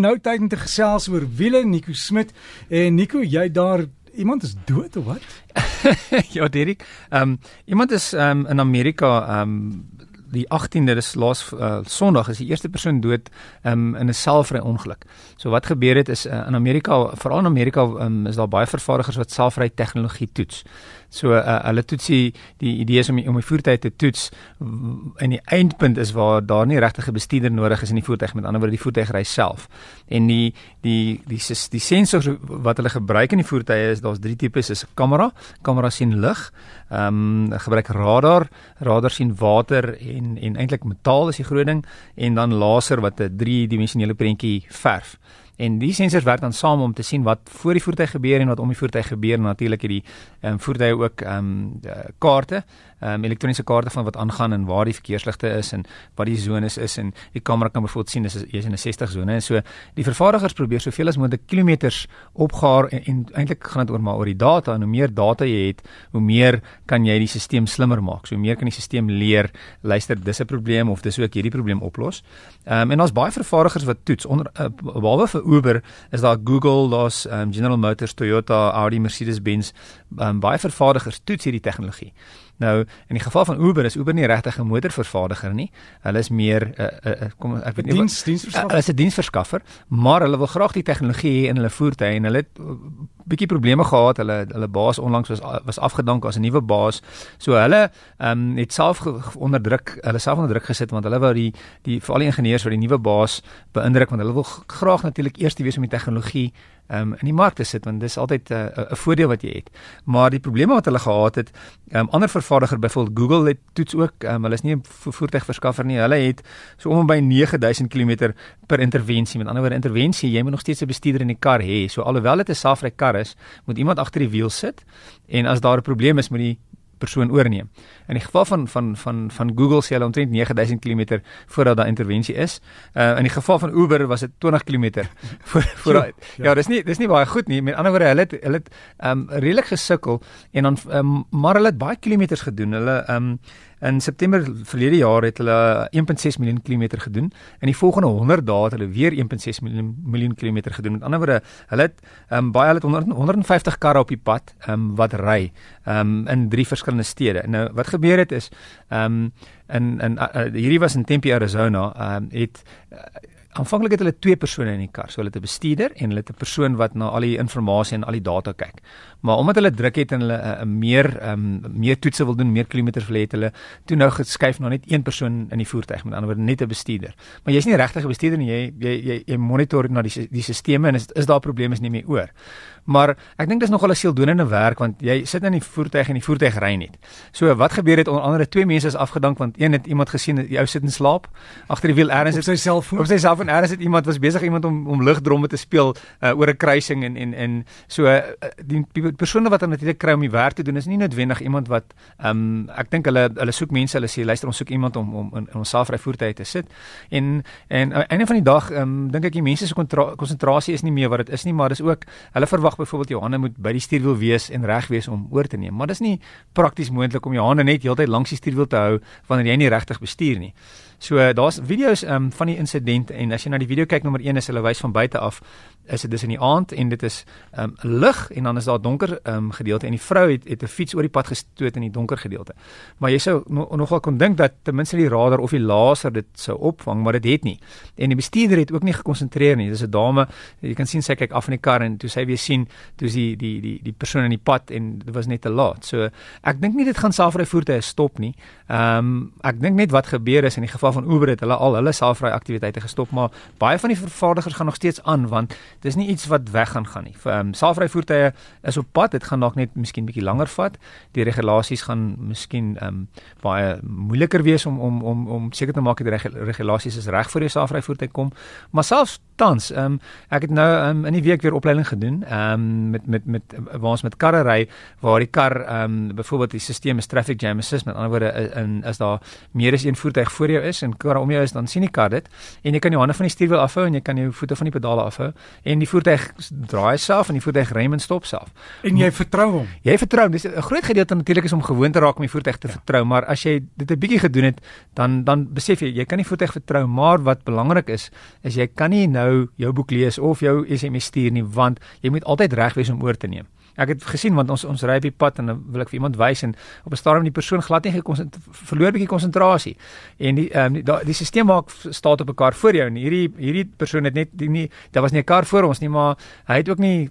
Nou tyd om te gesels oor wiele Nico Smit en Nico, jy daar iemand is dood of wat? ja, Derek. Ehm um, iemand is ehm um, in Amerika ehm um, die 18de dis laas uh, Sondag is die eerste persoon dood um, in 'n selfry ongeluk. So wat gebeur het is uh, in Amerika, veral in Amerika um, is daar baie vervaardigers wat selfry tegnologie toets. So uh, hulle toets die, die idee is om die, om die voertuig te toets en die eindpunt is waar daar nie regtig 'n bestuurder nodig is in die voertuig met ander woorde die voertuig ry self. En die die die die, die sensors wat hulle gebruik in die voertuie is daar's drie tipes is 'n kamera, kamera sien lig, ehm um, gebruik radar, radar sien water en en eintlik metaal is die groot ding en dan laser wat 'n driedimensionele prentjie verf. En die sensors werk dan saam om te sien wat voor die voertuig gebeur en wat om die voertuig gebeur. Natuurlik hierdie ehm um, voertuie ook ehm um, kaarte um, elektroniese kaarte van wat aangaan en waar die verkeersligte is en wat die sones is en die kamera kan byvoorbeeld sien dis is in 'n 60 sone en so die vervaardigers probeer soveel as moontlik kilometers opgaar en, en eintlik gaan dit oor maar oor die data. En hoe meer data jy het hoe meer kan jy die stelsel slimmer maak. So hoe meer kan die stelsel leer luister dis 'n probleem of dis ook hierdie probleem oplos. Um, en daar's baie vervaardigers wat toets. Onder uh, behalwe vir Uber is daar Google daar's um, General Motors Toyota Audi Mercedes-Benz. Um, baie vervaardigers toets hierdie tegnologie Nou in die geval van Uber is Uber nie regtig 'n motorvervaardiger nie. Hulle is meer 'n uh, uh, kom ek weet nie diens diensverskaffer. Hulle is 'n diensverskaffer, maar hulle wil graag die tegnologie hê in hulle voertuie en hulle het uh, bietjie probleme gehad. Hulle hulle baas onlangs was was afgedank as 'n nuwe baas. So hulle ehm um, het self onder druk, hulle self onder druk gesit want hulle wou die die vir al die ingenieurs wat die nuwe baas beïndruk want hulle wil graag natuurlik eers die wees om die tegnologie um, in die mark te sit want dis altyd 'n uh, 'n voordeel wat jy het. Maar die probleme wat hulle gehad het, um, ander vervaardiger byvoorbeeld Google het toets ook, um, hulle is nie 'n vo voertuigverskaffer nie. Hulle het so om by 9000 km per intervensie. Met ander woorde intervensie, jy moet nog steeds 'n bestuurder in die kar hê. So alhoewel dit 'n selfry kar is, moet iemand agter die wiel sit en as daar 'n probleem is, moet die persoon oorneem. In die geval van van van van Google sê hulle omtrent 9000 km voordat daar intervensie is. Uh in die geval van Uber was dit 20 km voor voor ja, ja. ja, dis nie dis nie baie goed nie. Met ander woorde, hulle het hulle het um redelik gesukkel en dan um, maar hulle het baie kilometers gedoen. Hulle um In September verlede jaar het hulle 1.6 miljoen kilometer gedoen. In die volgende 100 dae het hulle weer 1.6 miljoen miljoen kilometer gedoen. Met ander woorde, hulle het um, baie hulle het 100, 150 karre op die pad um, wat ry um, in drie verskillende stede. Nou wat gebeur het is um, in in uh, hierdie was in Tempe, Arizona, um, het uh, aanvanklik het hulle twee persone in die kar. So hulle het 'n bestuurder en hulle het 'n persoon wat na al die inligting en al die data kyk. Maar omdat hulle druk het en hulle 'n uh, meer um, meer toetse wil doen, meer kilometers wil hê, het hulle toe nou geskuif na net een persoon in die voertuig, met ander woorde net 'n bestuurder. Maar jy's nie regtig 'n bestuurder nie. Jy jy jy, jy monitor na die die stelsels en is, is daar probleme is nie meer oor. Maar ek dink dis nogal 'n seeldonende werk want jy sit in die voertuig en die voertuig ry net. So wat gebeur het onder andere twee mense is afgedank want een het iemand gesien jy sit in slaap agter die wiel ergens op sy selfoon op sy selfoon ergens het iemand was besig iemand om om lugdromme te speel uh, oor 'n kruising en en en so uh, die persone wat dan natuurlik kry om die werk te doen is nie noodwendig iemand wat um, ek dink hulle hulle soek mense hulle sê luister ons soek iemand om om in, in ons selfry voertuie te sit en en uh, einde van die dag um, dink ek die mense se konsentrasie is nie meer wat dit is nie maar dis ook hulle verwag byvoorbeeld jou hande moet by die stuurwiel wees en reg wees om oor te neem. Maar dis nie prakties moontlik om jou hande net heeltyd langs die stuurwiel te hou wanneer jy nie regtig bestuur nie. So daar's video's um, van die insident en as jy na die video kyk nommer 1 is hulle wys van buite af is dit dis in die aand en dit is um, lig en dan is daar donker um, gedeelte en die vrou het het 'n fiets oor die pad gestoot in die donker gedeelte. Maar jy sou no, nogal kon dink dat ten minste die radar of die laser dit sou opvang, maar dit het nie. En die bestuurder het ook nie gekonsentreer nie. Dis 'n dame, jy kan sien sy kyk af in die kar en toe sy weer sien, toe is die die die die persoon in die pad en dit was net te laat. So ek dink nie dit gaan selfry voertuie stop nie. Ehm um, ek dink net wat gebeur is in die geval van Uber het hulle al hulle selfry aktiwiteite gestop, maar baie van die vervaardigers gaan nog steeds aan want dis nie iets wat weg gaan gaan nie. Ehm um, selfry voertuie is op pad, dit gaan dalk net miskien bietjie langer vat. Die regulasies gaan miskien ehm um, baie moeiliker wees om om om om seker te maak dat die regulasies is reg vir die selfry voertuig kom. Maar selfs tans, ehm um, ek het nou um, in die week weer opleiding gedoen, ehm um, met met met waar ons met karre ry waar die kar ehm um, byvoorbeeld die stelsel is traffic jam assist met ander woorde in is daar meer as een voertuig voor jou is en kar om jou is dan sien die kar dit en jy kan jou hande van die stuurwiel afhou en jy kan jou voete van die pedale afhou en die voertuig draai self en die voertuig rem en stop self. En jy vertrou hom. Jy vertrou hom. Dis 'n groot gedeelte natuurlik is om gewoon te raak om die voertuig te ja. vertrou, maar as jy dit 'n bietjie gedoen het, dan dan besef jy jy kan die voertuig vertrou, maar wat belangrik is, is jy kan nie nou jou boek lees of jou SMS stuur nie, want jy moet altyd reg wees om oor te neem. Ek het gesien want ons ons ry op die pad en dan wil ek vir iemand wys en op 'n stadium die persoon glad nie verloor bietjie konsentrasie. En die um, die, die stelsel maak staat op 'n kar voor jou en hierdie hierdie persoon het net die nie daar was nie 'n kar voor ons nie, maar hy het ook nie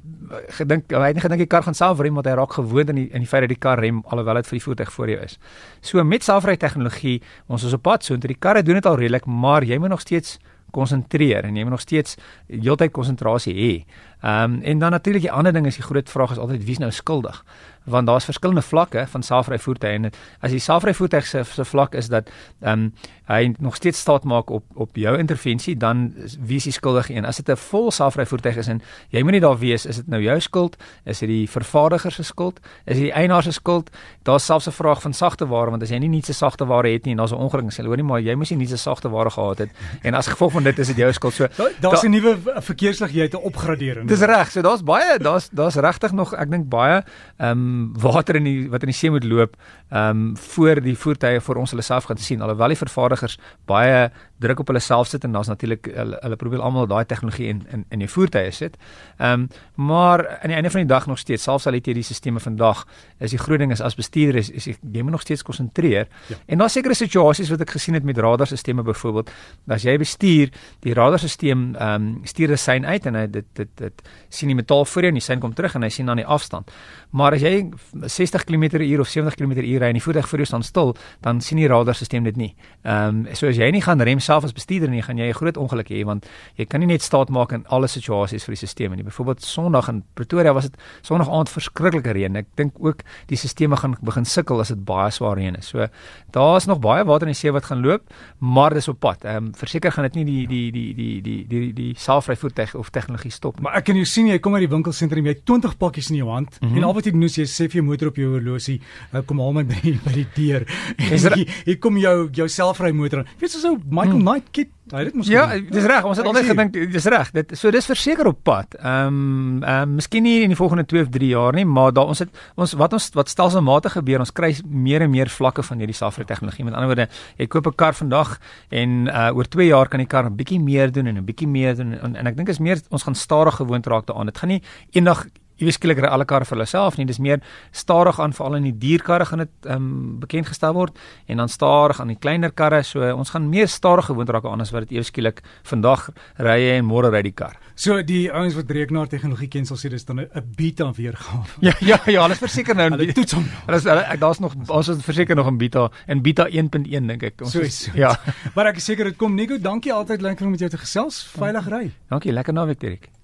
gedink hy het nie gedink die kar gaan self rem want hy raak gewoond aan die in die feit dat die kar rem alhoewel dit vir die voertuig voor jou is. So met selfry tegnologie, ons is op pad so intoe die karre doen dit al redelik, maar jy moet nog steeds konsentreer en jy moet nog steeds heeltyd konsentrasie hê. Ehm um, en dan natuurlik die ander ding is die groot vraag is altyd wie's nou skuldig? Want daar's verskillende vlakke van selfry voertuie en as die selfry voertuig se se vlak is dat ehm um, hy nog steeds staat maak op op jou intervensie, dan wie is die skuldige een? As dit 'n vol selfry voertuig is en jy moet nie daar wees, is dit nou jou skuld? Is dit die vervaardiger se skuld? Is dit die eienaar se skuld? Daar's selfs 'n vraag van sagte ware want as jy nie net se sagte ware het nie en daar's 'n ongeluk, sê hulle hoor nie maar jy moes nie se sagte ware gehad het en as gevolg van dit is dit jou skuld. So daar's 'n nuwe verkeerslig jy het 'n opgradering. Dis reg. So daar's baie daar's daar's regtig nog ek dink baie ehm um, water in die wat in die see moet loop um, voor die voertuie vir ons hulle self gaan sien. Alhoewel die vervaardigers baie druk op hulle self sit en daar's natuurlik hulle, hulle probeer almal daai tegnologie in in in die voertuie sit. Um, maar aan die einde van die dag nog steeds selfs al het jy die stelsels vandag is die groot ding is as bestuurder is, is jy moet nog steeds konsentreer. Ja. En daar's sekere situasies wat ek gesien het met radarstelsels byvoorbeeld, as jy bestuur, die radarstelsel ehm um, stuur 'n sein uit en hy dit dit dit sien die metaal voor jou en die sein kom terug en hy sien dan die afstand. Maar as jy 60 km/h of 70 km/h ry en die voertuig voor jou staan stil, dan sien die radarstelsel dit nie. Ehm um, so as jy nie gaan rem self as bestuurder nie, gaan jy 'n groot ongeluk hê want jy kan nie net staat maak in alle situasies vir die stelsel nie. Byvoorbeeld Sondag in Pretoria was dit Sondag aand verskriklike reën. Ek dink ook die stelsels gaan begin sukkel as dit baie swaar reën is. So daar's nog baie water in die see wat gaan loop, maar dis op pad. Ehm um, verseker gaan dit nie die die die die die die die selfry voertuig of tegnologie stop nie. Maar ek kan jou sien jy kom uit die winkelsentrum, jy het 20 pakkies in jou hand mm -hmm. en al wat jy doen is jy sê vir jou motor op jou horlosie, uh, kom haal my by by die deur. Hier, hier kom jou jou selfry motor. Weet jy so Michael hmm. Knight kit Hy het mos Ja, dis reg. Ons het altyd gedink dis reg. Dit so dis verseker op pad. Ehm um, ehm um, miskien nie in die volgende 2 of 3 jaar nie, maar daar ons het ons wat ons wat stelselmatig gebeur, ons kry meer en meer vlakke van hierdie selfry tegnologie. Met ander woorde, jy koop 'n kar vandag en uh oor 2 jaar kan die kar 'n bietjie meer doen en 'n bietjie meer doen en, en ek dink is meer ons gaan stadig gewoond raak daaraan. Dit gaan nie eendag weet skielik ry alle karre vir hulself nie. Dis meer stadig aan veral in die dierkarre gaan dit ehm um, bekend gestel word en dan stadig aan die kleiner karre. So ons gaan meer stadig gewoond raak aan as wat dit ewe skielik vandag ry en môre ry die kar. So die ouens wat rekenaar tegnologie ken sal sê dis dan 'n beta weergawe. Ja ja ja, hulle is verseker nou. Hulle toets hom. Hulle is daar's nog ons is verseker nog 'n beta en beta 1.1 dink ek. Ons so is, so ja. maar ek is seker dit kom Nico, dankie altyd lekker om met jou te gesels. Veilig ry. Dankie, lekker naweek Dirk.